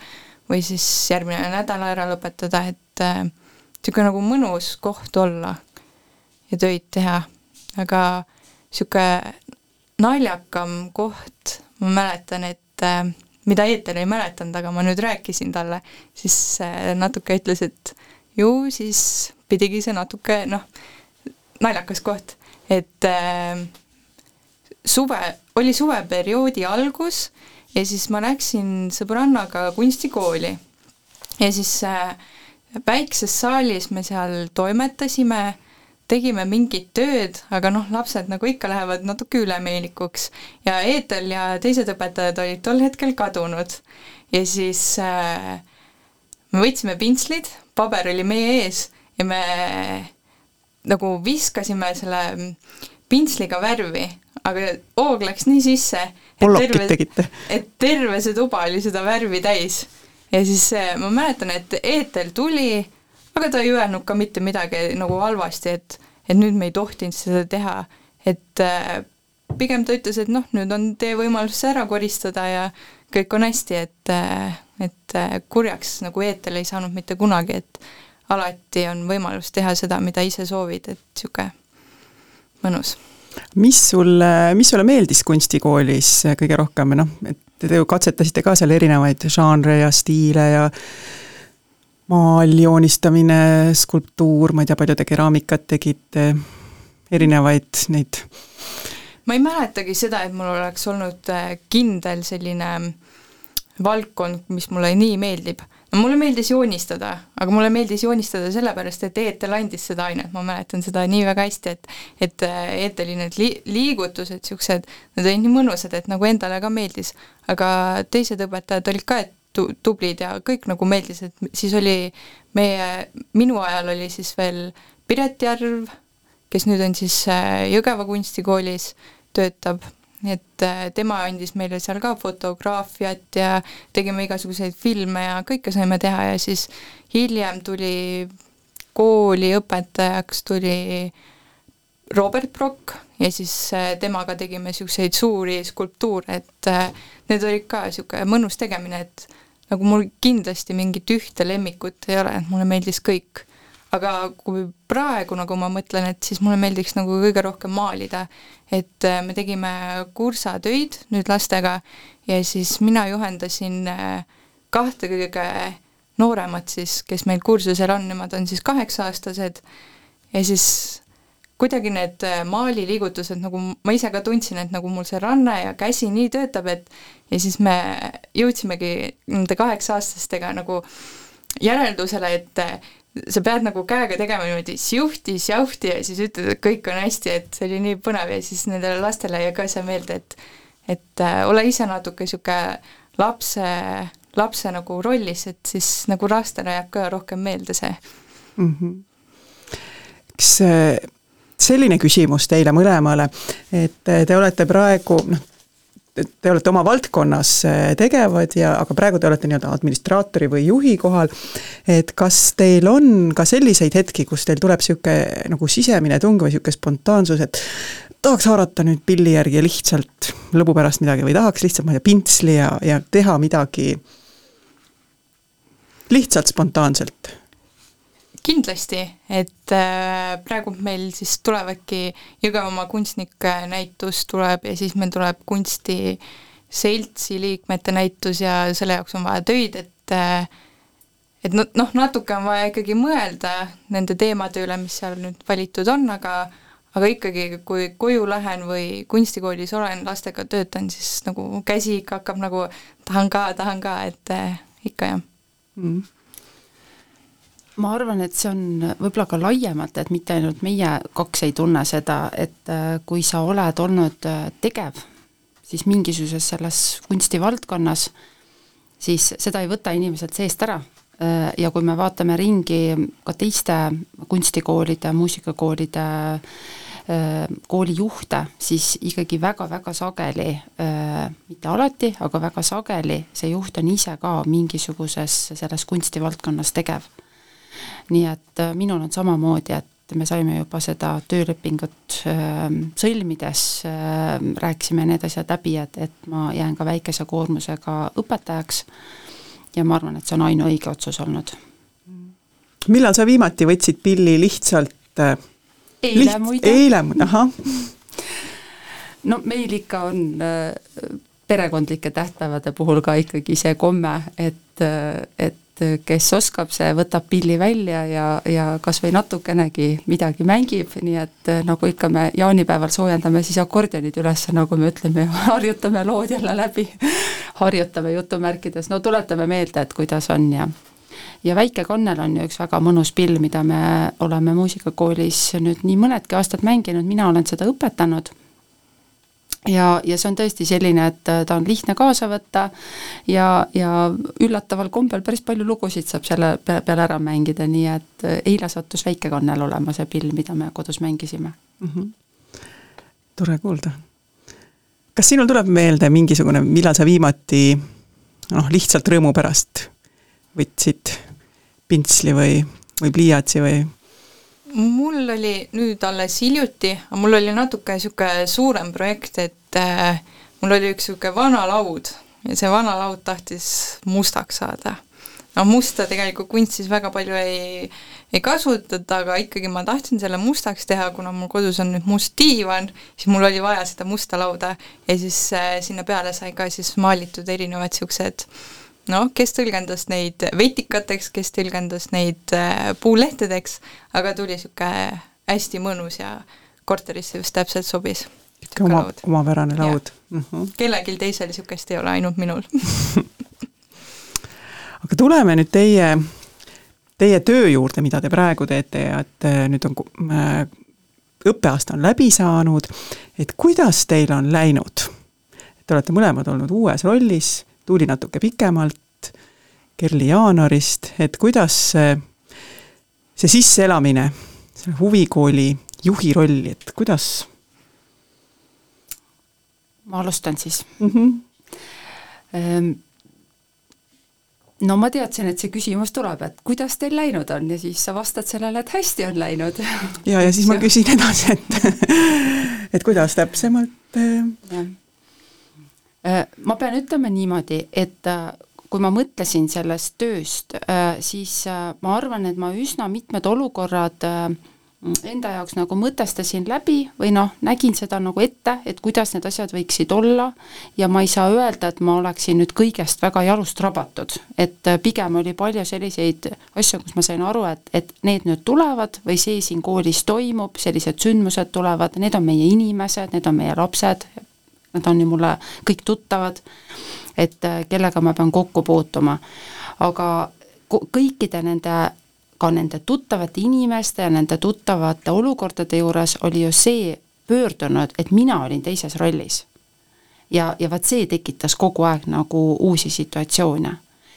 või siis järgmine nädal ära lõpetada, et niisugune nagu mõnus koht olla ja töid teha, aga niisugune naljakam koht, ma mäletan, et äh, mida Eeter ei mäletanud, aga ma nüüd rääkisin talle, siis äh, natuke ütles, et ju siis pidigi see natuke noh, naljakas koht, et äh, suve, oli suveperioodi algus ja siis ma läksin sõbrannaga kunstikooli. Ja siis äh, väikses saalis me seal toimetasime tegime mingit tööd, aga noh, lapsed nagu ikka lähevad natuke ülemeelikuks ja Eetel ja teised õpetajad olid tol hetkel kadunud. ja siis äh, me võtsime pintslid, paber oli meie ees ja me nagu viskasime selle pintsliga värvi, aga hoog läks nii sisse, et terve, et terve see tuba oli seda värvi täis. ja siis äh, ma mäletan, et Eetel tuli aga ta ei öelnud ka mitte midagi nagu halvasti, et, et nüüd me ei tohtinud seda teha, et äh, pigem ta ütles, et noh, nüüd on teie võimalus see ära koristada ja kõik on hästi, et, äh, et äh, kurjaks nagu eetel ei saanud mitte kunagi, et alati on võimalus teha seda, mida ise soovid, et niisugune mõnus. mis sulle, mis sulle meeldis kunstikoolis kõige rohkem, noh, et te ju katsetasite ka seal erinevaid žanre ja stiile ja maal joonistamine, skulptuur, ma ei tea, palju te keraamikat tegite, erinevaid neid ma ei mäletagi seda, et mul oleks olnud äh, kindel selline valdkond, mis mulle nii meeldib. no mulle meeldis joonistada, aga mulle meeldis joonistada sellepärast, et Eetel andis seda ainet, ma mäletan seda nii väga hästi, et et äh, Eeteli need li-, liigutused, niisugused, need olid nii mõnusad, et nagu endale ka meeldis. aga teised õpetajad olid ka, et tu-, tublid ja kõik nagu meeldis, et siis oli meie, minu ajal oli siis veel Piret Järv, kes nüüd on siis äh, Jõgeva kunstikoolis, töötab, et äh, tema andis meile seal ka fotograafiat ja tegime igasuguseid filme ja kõike saime teha ja siis hiljem tuli kooli õpetajaks tuli Robert Brock ja siis äh, temaga tegime niisuguseid suuri skulptuure, et need olid ka niisugune mõnus tegemine, et nagu mul kindlasti mingit ühte lemmikut ei ole, et mulle meeldis kõik. Aga kui praegu nagu ma mõtlen, et siis mulle meeldiks nagu kõige rohkem maalida, et äh, me tegime kursatöid nüüd lastega ja siis mina juhendasin äh, kahte kõige nooremat siis, kes meil kursusel on, nemad on siis kaheksa-aastased. Ja siis kuidagi need äh, maaliliigutused nagu ma ise ka tundsin, et nagu mul see ranne ja käsi nii töötab, et ja siis me jõudsimegi nende kaheksa-aastastega nagu järeldusele, et sa pead nagu käega tegema niimoodi siuhti, sjauhti ja siis ütled, et kõik on hästi, et see oli nii põnev ja siis nendele lastele jäi ka see meelde, et et äh, ole ise natuke niisugune lapse, lapse nagu rollis, et siis nagu lastele jääb ka rohkem meelde see mm. -hmm. kas äh, selline küsimus teile mõlemale, et te olete praegu noh, te olete oma valdkonnas äh, tegevad ja, aga praegu te olete nii-öelda administraatori või juhi kohal, et kas teil on ka selliseid hetki, kus teil tuleb niisugune nagu sisemine tung või niisugune spontaansus, et tahaks haarata nüüd pilli järgi lihtsalt lõbu pärast midagi või tahaks lihtsalt, ma ei tea, pintsli ja, ja teha midagi lihtsalt spontaanselt kindlasti, et äh, praegu meil siis tulevadki Jõgevamaa kunstnike näitus tuleb ja siis meil tuleb kunsti seltsi liikmete näitus ja selle jaoks on vaja töid, et äh, et noh, natuke on vaja ikkagi mõelda nende teemade üle, mis seal nüüd valitud on, aga aga ikkagi, kui koju lähen või kunstikoolis olen, lastega töötan, siis nagu käsi ikka hakkab nagu tahan ka, tahan ka, et äh, ikka jah. Mm ma arvan, et see on võib-olla ka laiemalt, et mitte ainult meie kaks ei tunne seda, et äh, kui sa oled olnud äh, tegev, siis mingisuguses selles kunstivaldkonnas, siis seda ei võta inimesed seest ära. Äh, ja kui me vaatame ringi ka teiste kunstikoolide, muusikakoolide koolijuhte, siis ikkagi väga-väga sageli, mitte alati, aga väga sageli, see juht on ise ka mingisuguses selles kunstivaldkonnas tegev nii et äh, minul on samamoodi, et me saime juba seda töölepingut äh, sõlmides äh,, rääkisime need asjad läbi, et, et ma jään ka väikese koormusega õpetajaks ja ma arvan, et see on ainuõige otsus olnud. millal sa viimati võtsid pilli lihtsalt äh, eile liht, muide. eile, ahah. no meil ikka on äh, perekondlike tähtpäevade puhul ka ikkagi see komme, et, äh, et et kes oskab, see võtab pilli välja ja, ja kas või natukenegi midagi mängib, nii et eh, nagu ikka me jaanipäeval soojendame siis akordionid üles, nagu me ütleme, harjutame lood jälle läbi harjutame jutumärkides, no tuletame meelde, et kuidas on ja ja Väike kannel on ju üks väga mõnus pill, mida me oleme muusikakoolis nüüd nii mõnedki aastad mänginud, mina olen seda õpetanud ja, ja see on tõesti selline, et äh, ta on lihtne kaasa võtta ja, ja üllataval kombel päris palju lugusid saab selle peale ära mängida, nii et äh, eile sattus väikekannel olema see pill, mida me kodus mängisime mm. -hmm. tore kuulda. kas sinul tuleb meelde mingisugune, millal sa viimati noh, lihtsalt rõõmu pärast võtsid pintsli või, või pliiatsi või mul oli nüüd alles hiljuti, aga mul oli natuke niisugune suurem projekt, et äh, mul oli üks niisugune vana laud ja see vana laud tahtis mustaks saada. no musta tegelikult kunstis väga palju ei, ei kasutata, aga ikkagi ma tahtsin selle mustaks teha, kuna mul kodus on nüüd must diivan, siis mul oli vaja seda musta lauda ja siis äh, sinna peale sai ka siis maalitud erinevad niisugused äh, noh, kes tõlgendas neid vetikateks, kes tõlgendas neid äh, puulehtedeks, aga tuli niisugune hästi mõnus ja korterisse just täpselt sobis. oma, omapärane laud. Mhm. kellelgi teisel niisugust ei ole, ainult minul aga tuleme nüüd teie, teie töö juurde, mida te praegu teete ja et äh, nüüd on äh, õppeaasta on läbi saanud, et kuidas teil on läinud? Te olete mõlemad olnud uues rollis, Tuuli natuke pikemalt, Kerli jaanuarist, et kuidas see, see sisseelamine, selle huvikooli juhi rolli, et kuidas ma alustan siis mm? -hmm. Ehm, no ma teadsin, et see küsimus tuleb, et kuidas teil läinud on ja siis sa vastad sellele, et hästi on läinud. ja, ja siis ma küsin edasi, et et kuidas täpsemalt jah. Äh, ma pean ütlema niimoodi, et äh, kui ma mõtlesin sellest tööst, siis ma arvan, et ma üsna mitmed olukorrad enda jaoks nagu mõtestasin läbi või noh, nägin seda nagu ette, et kuidas need asjad võiksid olla ja ma ei saa öelda, et ma oleksin nüüd kõigest väga jalust rabatud. et pigem oli palju selliseid asju, kus ma sain aru, et, et need nüüd tulevad või see siin koolis toimub, sellised sündmused tulevad, need on meie inimesed, need on meie lapsed, nad on ju mulle kõik tuttavad, et kellega ma pean kokku puutuma. aga kõikide nende ka nende tuttavate inimeste ja nende tuttavate olukordade juures oli ju see pöördunud, et mina olin teises rollis. ja, ja vaat see tekitas kogu aeg nagu uusi situatsioone.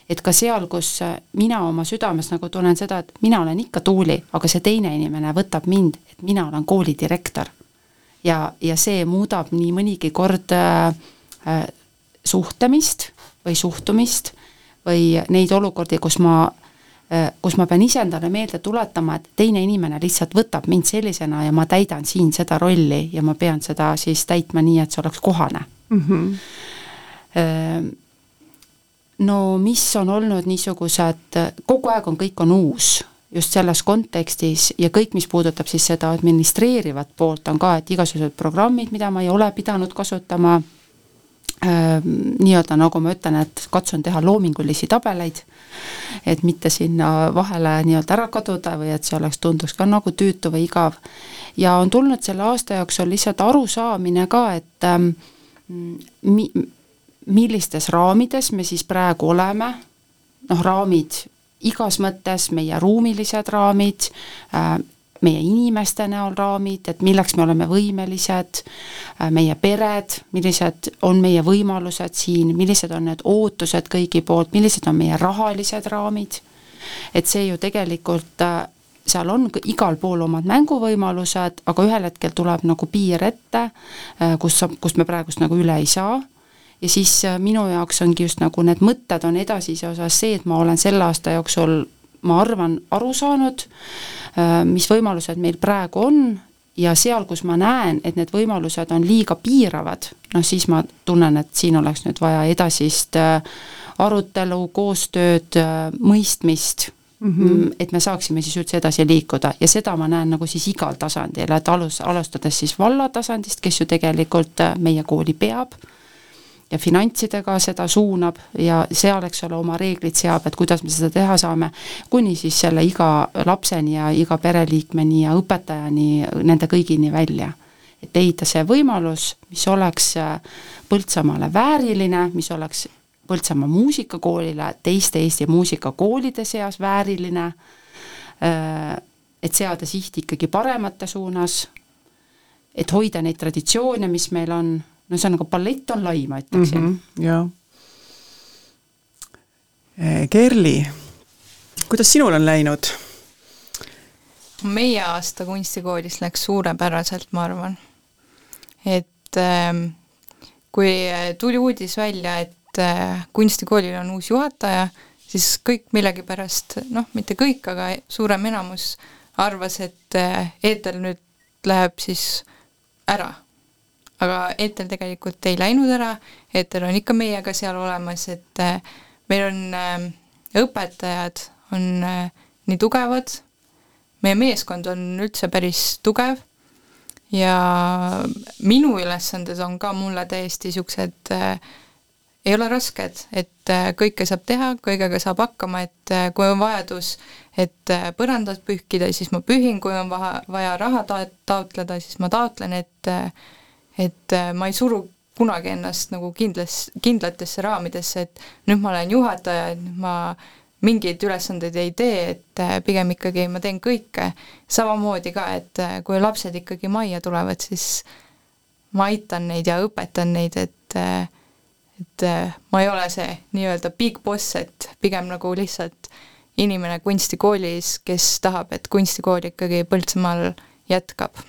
et ka seal, kus mina oma südames nagu tunnen seda, et mina olen ikka Tuuli, aga see teine inimene võtab mind, et mina olen koolidirektor. Ja, ja see muudab nii mõnigi kord äh, äh, suhtlemist või suhtumist või neid olukordi, kus ma Äh, kus ma pean ise endale meelde tuletama, et teine inimene lihtsalt võtab mind sellisena ja ma täidan siin seda rolli ja ma pean seda siis täitma nii, et see oleks kohane mm. -hmm. no mis on olnud niisugused, kogu aeg on, kõik on uus just selles kontekstis ja kõik, mis puudutab siis seda administreerivat poolt, on ka, et igasugused programmid, mida ma ei ole pidanud kasutama äh,, nii-öelda nagu ma ütlen, et katsun teha loomingulisi tabeleid, et mitte sinna vahele nii-öelda ära kaduda või et see oleks, tunduks ka nagu tüütu või igav. ja on tulnud selle aasta jooksul lihtsalt arusaamine ka, et ähm, mi-, millistes raamides me siis praegu oleme, noh, raamid igas mõttes, meie ruumilised raamid äh,, meie inimeste näol raamid, et milleks me oleme võimelised, meie pered, millised on meie võimalused siin, millised on need ootused kõigi poolt, millised on meie rahalised raamid, et see ju tegelikult seal on igal pool omad mänguvõimalused, aga ühel hetkel tuleb nagu piir ette, kus, kust me praegust nagu üle ei saa ja siis minu jaoks ongi just nagu need mõtted on edasise osas see, et ma olen selle aasta jooksul ma arvan, aru saanud, mis võimalused meil praegu on ja seal, kus ma näen, et need võimalused on liiga piiravad, noh siis ma tunnen, et siin oleks nüüd vaja edasist arutelu, koostööd, mõistmist mm, -hmm. et me saaksime siis üldse edasi liikuda ja seda ma näen nagu siis igal tasandil, et alus, alustades siis valla tasandist, kes ju tegelikult meie kooli peab ja finantsidega seda suunab ja seal, eks ole, oma reeglid seab, et kuidas me seda teha saame, kuni siis selle iga lapseni ja iga pereliikmeni ja õpetajani, nende kõigini välja. et leida see võimalus, mis oleks Põltsamaale vääriline, mis oleks Põltsamaa muusikakoolile teiste Eesti muusikakoolide seas vääriline, et seada siht ikkagi paremate suunas, et hoida neid traditsioone, mis meil on no ühesõnaga ballett on lai, ma ütleksin mm. -hmm, jah. Kerli, kuidas sinul on läinud? meie aasta kunstikoolis läks suurepäraselt, ma arvan. et äh, kui tuli uudis välja, et äh, kunstikoolil on uus juhataja, siis kõik millegipärast, noh, mitte kõik, aga suurem enamus arvas, et äh, Eeter nüüd läheb siis ära aga Eeter tegelikult ei läinud ära, Eeter on ikka meiega seal olemas, et äh, meil on äh, õpetajad on äh, nii tugevad, meie meeskond on üldse päris tugev. Ja minu ülesanded on ka mulle täiesti niisugused äh, ei ole rasked, et kõike saab teha, kõigega saab hakkama, et kui on vajadus, et põrandat pühkida, siis ma pühin, kui on vaja, vaja raha ta-, taotleda, siis ma taotlen, et et äh, ma ei suru kunagi ennast nagu kindlas, kindlatesse raamidesse, et nüüd ma olen juhataja, et nüüd ma mingeid ülesandeid ei tee, et äh, pigem ikkagi ma teen kõike. samamoodi ka, et äh, kui lapsed ikkagi majja tulevad, siis ma aitan neid ja õpetan neid, et et ma ei ole see nii-öelda big boss, et pigem nagu lihtsalt inimene kunstikoolis, kes tahab, et kunstikool ikkagi Põltsamaal jätkab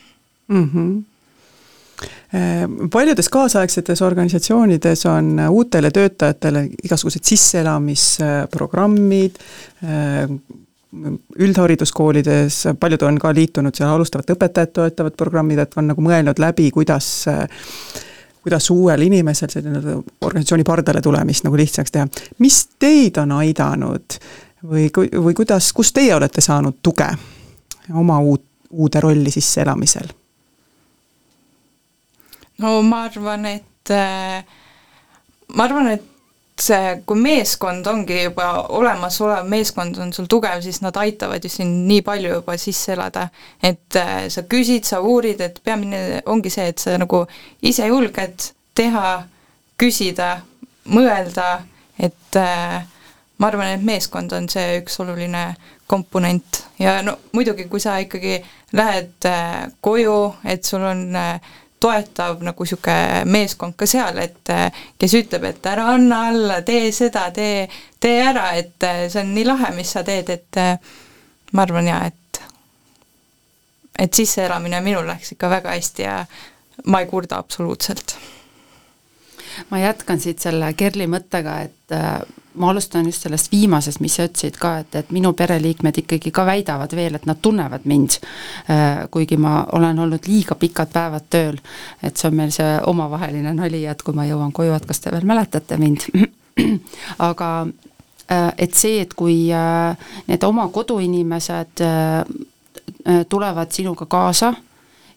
mm. -hmm paljudes kaasaegsetes organisatsioonides on uutele töötajatele igasugused sisseelamisprogrammid, üldhariduskoolides, paljud on ka liitunud seal alustavat õpetajat toetavad programmid, et on nagu mõelnud läbi, kuidas kuidas uuel inimesel selline organisatsiooni pardale tulemist nagu lihtsaks teha. mis teid on aidanud või, või kuidas, kust teie olete saanud tuge oma uut, uude rolli sisseelamisel? No ma arvan, et äh, ma arvan, et see, kui meeskond ongi juba olemasolev meeskond on sul tugev, siis nad aitavad ju sind nii palju juba sisse elada, et äh, sa küsid, sa uurid, et peamine ongi see, et sa nagu ise julged teha, küsida, mõelda, et äh, ma arvan, et meeskond on see üks oluline komponent. Ja no muidugi, kui sa ikkagi lähed koju, et sul on äh, toetav nagu niisugune meeskond ka seal, et kes ütleb, et ära anna alla, tee seda, tee, tee ära, et see on nii lahe, mis sa teed, et ma arvan jaa, et et sisseelamine minul läks ikka väga hästi ja ma ei kurda absoluutselt. ma jätkan siit selle Kerli mõttega, et ma alustan just sellest viimasest, mis sa ütlesid ka, et, et minu pereliikmed ikkagi ka väidavad veel, et nad tunnevad mind, äh, kuigi ma olen olnud liiga pikad päevad tööl. et see on meil see omavaheline nali, et kui ma jõuan koju, et kas te veel mäletate mind aga äh, et see, et kui äh, need oma koduinimesed tulevad sinuga kaasa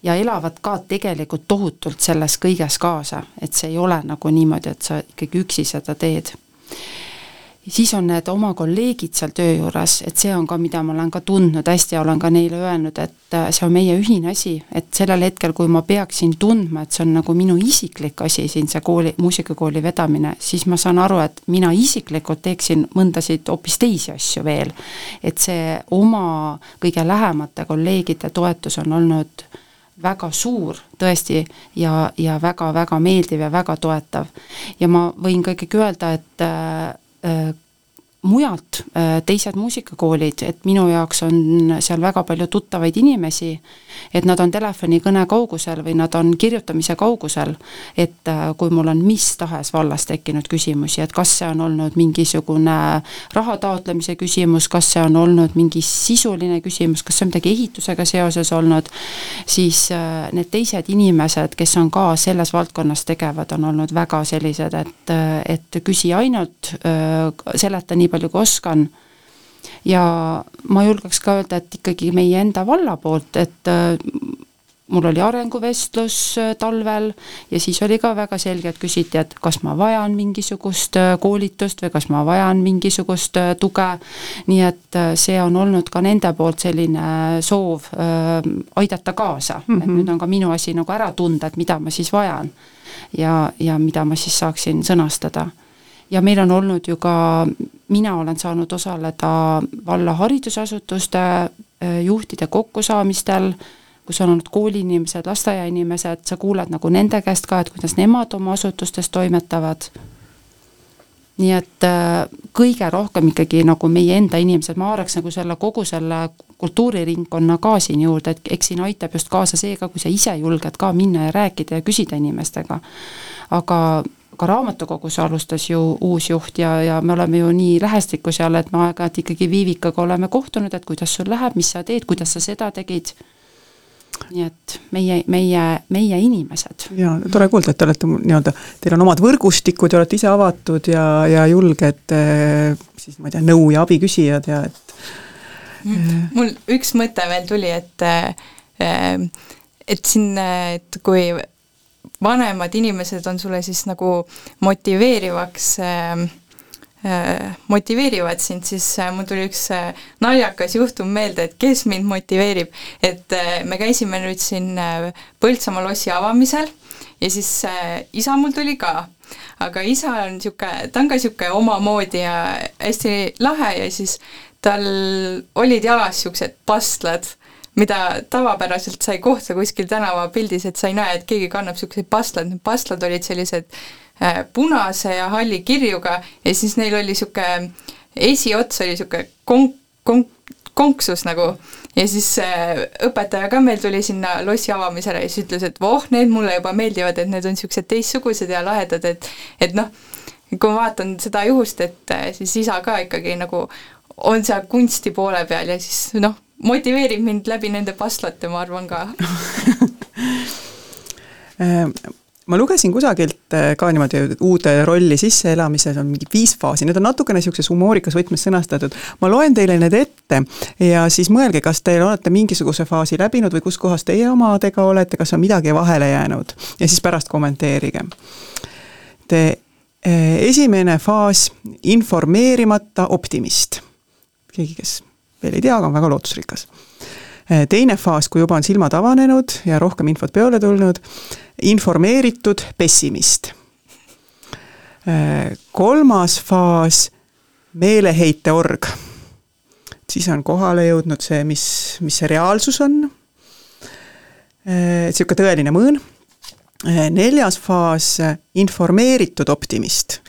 ja elavad ka tegelikult tohutult selles kõiges kaasa, et see ei ole nagu niimoodi, et sa ikkagi üksi seda teed siis on need oma kolleegid seal töö juures, et see on ka, mida ma olen ka tundnud hästi ja olen ka neile öelnud, et äh, see on meie ühine asi, et sellel hetkel, kui ma peaksin tundma, et see on nagu minu isiklik asi siin, see kooli, muusikakooli vedamine, siis ma saan aru, et mina isiklikult teeksin mõndasid hoopis teisi asju veel. et see oma kõige lähemate kolleegide toetus on olnud väga suur tõesti ja, ja väga-väga meeldiv ja väga toetav. ja ma võin ka ikkagi öelda, et äh, Äh, mujalt äh, teised muusikakoolid, et minu jaoks on seal väga palju tuttavaid inimesi, et nad on telefonikõne kaugusel või nad on kirjutamise kaugusel, et äh, kui mul on mis tahes vallas tekkinud küsimusi, et kas see on olnud mingisugune raha taotlemise küsimus, kas see on olnud mingi sisuline küsimus, kas see on midagi ehitusega seoses olnud, siis need teised inimesed, kes on ka selles valdkonnas tegevad, on olnud väga sellised, et, et küsi ainult, seleta nii palju, kui oskan. ja ma julgeks ka öelda, et ikkagi meie enda valla poolt, et äh, mul oli arenguvestlus äh, talvel ja siis oli ka väga selge, et küsiti, et kas ma vajan mingisugust äh, koolitust või kas ma vajan mingisugust tuge. nii et see on olnud ka nende poolt selline soov äh, aidata kaasa mm, -hmm. et mhm. nüüd on ka minu asi nagu ära tunda, et mida ma siis vajan. ja, ja mida ma siis saaksin sõnastada ja meil on olnud ju ka, mina olen saanud osaleda valla haridusasutuste äh, juhtide kokkusaamistel, kus on olnud kooliinimesed, lasteaiainimesed, sa kuuled nagu nende käest ka, et kuidas nemad oma asutustes toimetavad. nii et äh, kõige rohkem ikkagi nagu meie enda inimesed, ma haaraks nagu selle kogu selle kultuuriringkonna ka siin juurde, et eks siin aitab just kaasa see ka, kui sa ise julged ka minna ja rääkida ja küsida inimestega. aga ka raamatukogus alustas ju uus juht ja, ja me oleme ju nii lähestikku seal, et me aeg-ajalt ikkagi Viivikaga oleme kohtunud, et kuidas sul läheb, mis sa teed, kuidas sa seda tegid. nii et meie, meie, meie inimesed. ja tore kuulda, et te olete nii-öelda, teil on omad võrgustikud ja olete ise avatud ja, ja julged eh, siis ma ei tea, nõu ja abi küsijad ja et mm. mul üks mõte veel tuli, et eh, et siin, et kui vanemad inimesed on sulle siis nagu motiveerivaks äh, äh, motiveerivad sind, siis äh, mul tuli üks äh, naljakas juhtum meelde, et kes mind motiveerib, et äh, me käisime nüüd siin Põltsamaa lossi avamisel ja siis isa mul tuli ka, aga isa on niisugune, ta on ka niisugune omamoodi ja hästi lahe ja siis tal olid jalas niisugused pastlad, mida tavapäraselt sa ei kohta kuskil tänavapildis, et sa ei näe, et keegi kannab niisuguseid pastlad, need pastlad olid sellised äh, punase ja halli kirjuga ja siis neil oli niisugune, esiots oli niisugune konk, konk, konksus nagu. Ja siis äh, õpetaja ka meil tuli sinna lossi avamisele ja siis ütles, et voh, need mulle juba meeldivad, et need on niisugused teistsugused ja lahedad, et et noh, kui ma vaatan seda juhust, et äh, siis isa ka ikkagi nagu on seal kunsti poole peal ja siis noh, motiveerib mind läbi nende pastlate, ma arvan ka Äh, ma lugesin kusagilt äh, ka niimoodi uude rolli sisseelamises on mingi viis faasi, need on natukene niisuguses humoorikas võtmes sõnastatud. ma loen teile need ette ja siis mõelge, kas te olete mingisuguse faasi läbinud või kus kohas teie omadega olete, kas on midagi vahele jäänud ja siis pärast kommenteerige. Te, äh, esimene faas, informeerimata optimist. keegi, kes veel ei tea, aga on väga lootusrikas teine faas, kui juba on silmad avanenud ja rohkem infot peole tulnud, informeeritud pessimist. kolmas faas, meeleheiteorg. siis on kohale jõudnud see, mis, mis see reaalsus on. niisugune tõeline mõõn. neljas faas, informeeritud optimist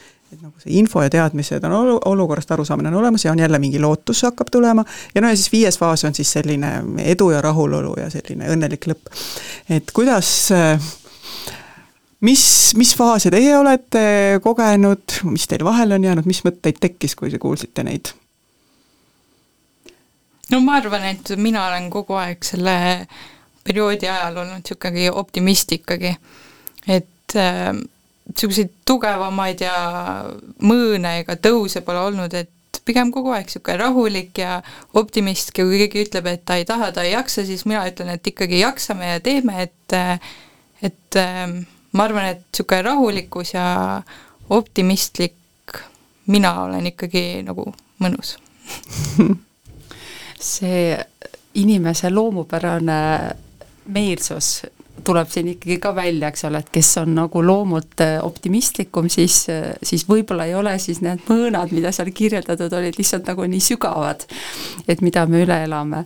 see info ja teadmised on olu-, olukorrast arusaamine on olemas ja on jälle mingi lootus hakkab tulema, ja no ja siis viies faas on siis selline edu ja rahulolu ja selline õnnelik lõpp. et kuidas mis, mis faase teie olete kogenud, mis teil vahele on jäänud, mis mõtteid tekkis, kui te kuulsite neid? no ma arvan, et mina olen kogu aeg selle perioodi ajal olnud niisugune optimist ikkagi, et niisuguseid tugevamaid ja mõõne ega tõuse pole olnud, et pigem kogu aeg niisugune rahulik ja optimist, kui keegi ütleb, et ta ei taha, ta ei jaksa, siis mina ütlen, et ikkagi jaksame ja teeme, et et ma arvan, et niisugune rahulikkus ja optimistlik mina olen ikkagi nagu mõnus. See inimese loomupärane meelsus tuleb siin ikkagi ka välja, eks ole, et kes on nagu loomult äh, optimistlikum, siis, äh, siis võib-olla ei ole siis need mõõnad, mida seal kirjeldatud olid, lihtsalt nagu nii sügavad, et mida me üle elame.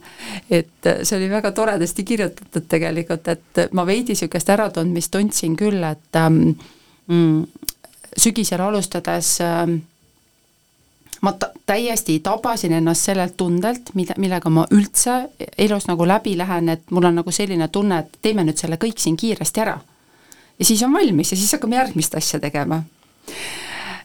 et äh, see oli väga toredasti kirjutatud tegelikult, et ma veidi niisugust äratundmist tundsin küll, et ähm, mm, sügisel alustades äh, ma ta-, täiesti tabasin ennast sellelt tundelt, mida, millega ma üldse elus nagu läbi lähen, et mul on nagu selline tunne, et teeme nüüd selle kõik siin kiiresti ära. ja siis on valmis ja siis hakkame järgmist asja tegema.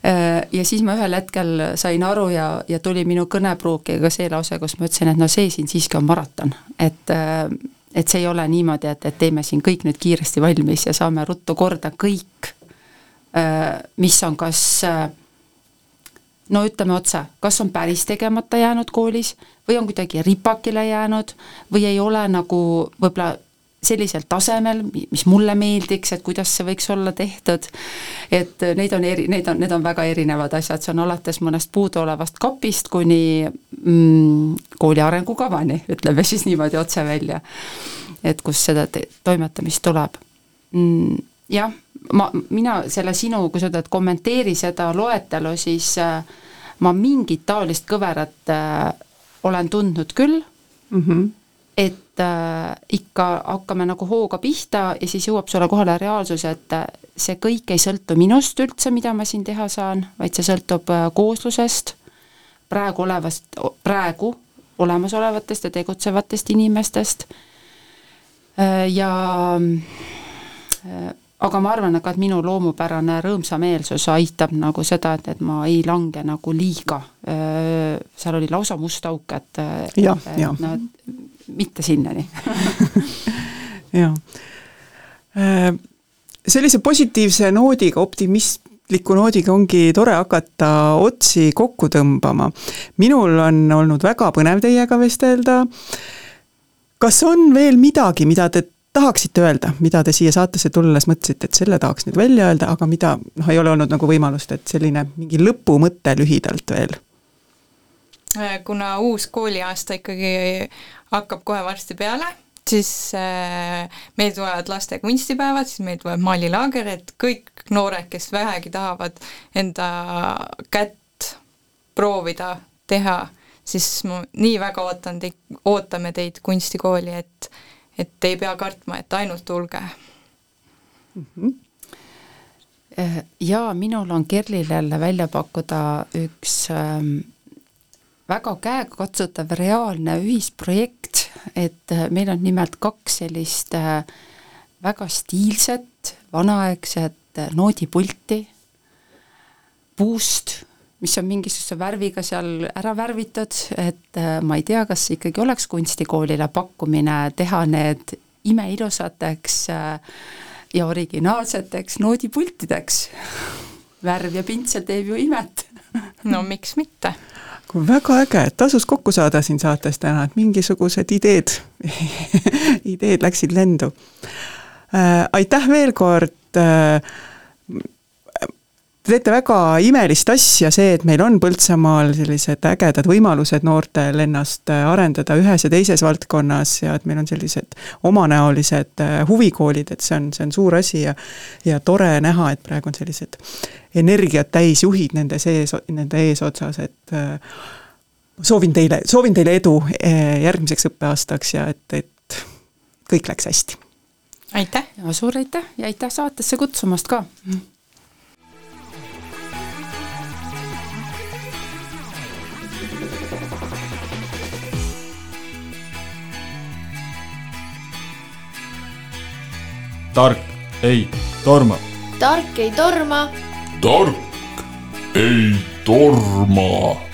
Äh, ja siis ma ühel hetkel sain aru ja, ja tuli minu kõnepruuki ka see lause, kus ma ütlesin, et no see siin siiski on maraton, et äh, et see ei ole niimoodi, et, et teeme siin kõik nüüd kiiresti valmis ja saame ruttu korda kõik, äh, mis on kas äh, no ütleme otse, kas on päris tegemata jäänud koolis või on kuidagi ripakile jäänud või ei ole nagu võib-olla sellisel tasemel, mis mulle meeldiks, et kuidas see võiks olla tehtud, et neid on eri, neid on, need on väga erinevad asjad, see on alates mõnest puuduolevast kapist kuni mm, kooli arengukavani, ütleme siis niimoodi otse välja. et kus seda toimetamist tuleb mm,. jah ma, mina selle sinu, kui sa ütled, kommenteeri seda loetelu, siis äh, ma mingit taolist kõverat äh, olen tundnud küll mm, -hmm. et äh, ikka hakkame nagu hooga pihta ja siis jõuab sulle kohale reaalsus, et see kõik ei sõltu minust üldse, mida ma siin teha saan, vaid see sõltub kooslusest, praegu olevast, praegu olemasolevatest ja tegutsevatest inimestest ja aga ma arvan, et ka minu loomupärane rõõmsameelsus aitab nagu seda, et, et ma ei lange nagu liiga, seal oli lausa must auk, et ja, ja. no mitte sinnani jah. sellise positiivse noodiga, optimistliku noodiga ongi tore hakata otsi kokku tõmbama. minul on olnud väga põnev teiega vestelda. kas on veel midagi, mida te tahaksite öelda, mida te siia saatesse tulles mõtlesite, et selle tahaks nüüd välja öelda, aga mida noh, ei ole olnud nagu võimalust, et selline mingi lõpumõte lühidalt veel? Äh, kuna uus kooliaasta ikkagi hakkab kohe varsti peale, siis äh, meil tulevad laste kunstipäevad, siis meil tuleb maalilaager, et kõik noored, kes vähegi tahavad enda kätt proovida teha, siis ma nii väga ootan teid, ootame teid kunstikooli, et et ei pea kartma, et ainult tulge mm. -hmm ja minul on Kerlil jälle välja pakkuda üks ähm, väga käegakatsutav reaalne ühisprojekt, et äh, meil on nimelt kaks sellist äh, väga stiilset, vanaaegset äh, noodipulti puust mis on mingisuguse värviga seal ära värvitud, et äh, ma ei tea, kas ikkagi oleks kunstikoolile pakkumine teha need imeilusateks äh, ja originaalseteks noodipultideks. värv ja pintsel teeb ju imet. no miks mitte väga äge, et tasus kokku saada siin saates täna, et mingisugused ideed ideed läksid lendu äh,. aitäh veel kord äh, Te teete väga imelist asja, see, et meil on Põltsamaal sellised ägedad võimalused noortel ennast äh, arendada ühes ja teises valdkonnas ja et meil on sellised omanäolised äh, huvikoolid, et see on, see on suur asi ja ja tore näha, et praegu on sellised energiat täis juhid nende sees, nende eesotsas, et äh, soovin teile, soovin teile edu järgmiseks õppeaastaks ja et, et kõik läks hästi. aitäh! ja suur aitäh ja aitäh saatesse kutsumast ka! Tark ei torma. tark ei torma. tark ei torma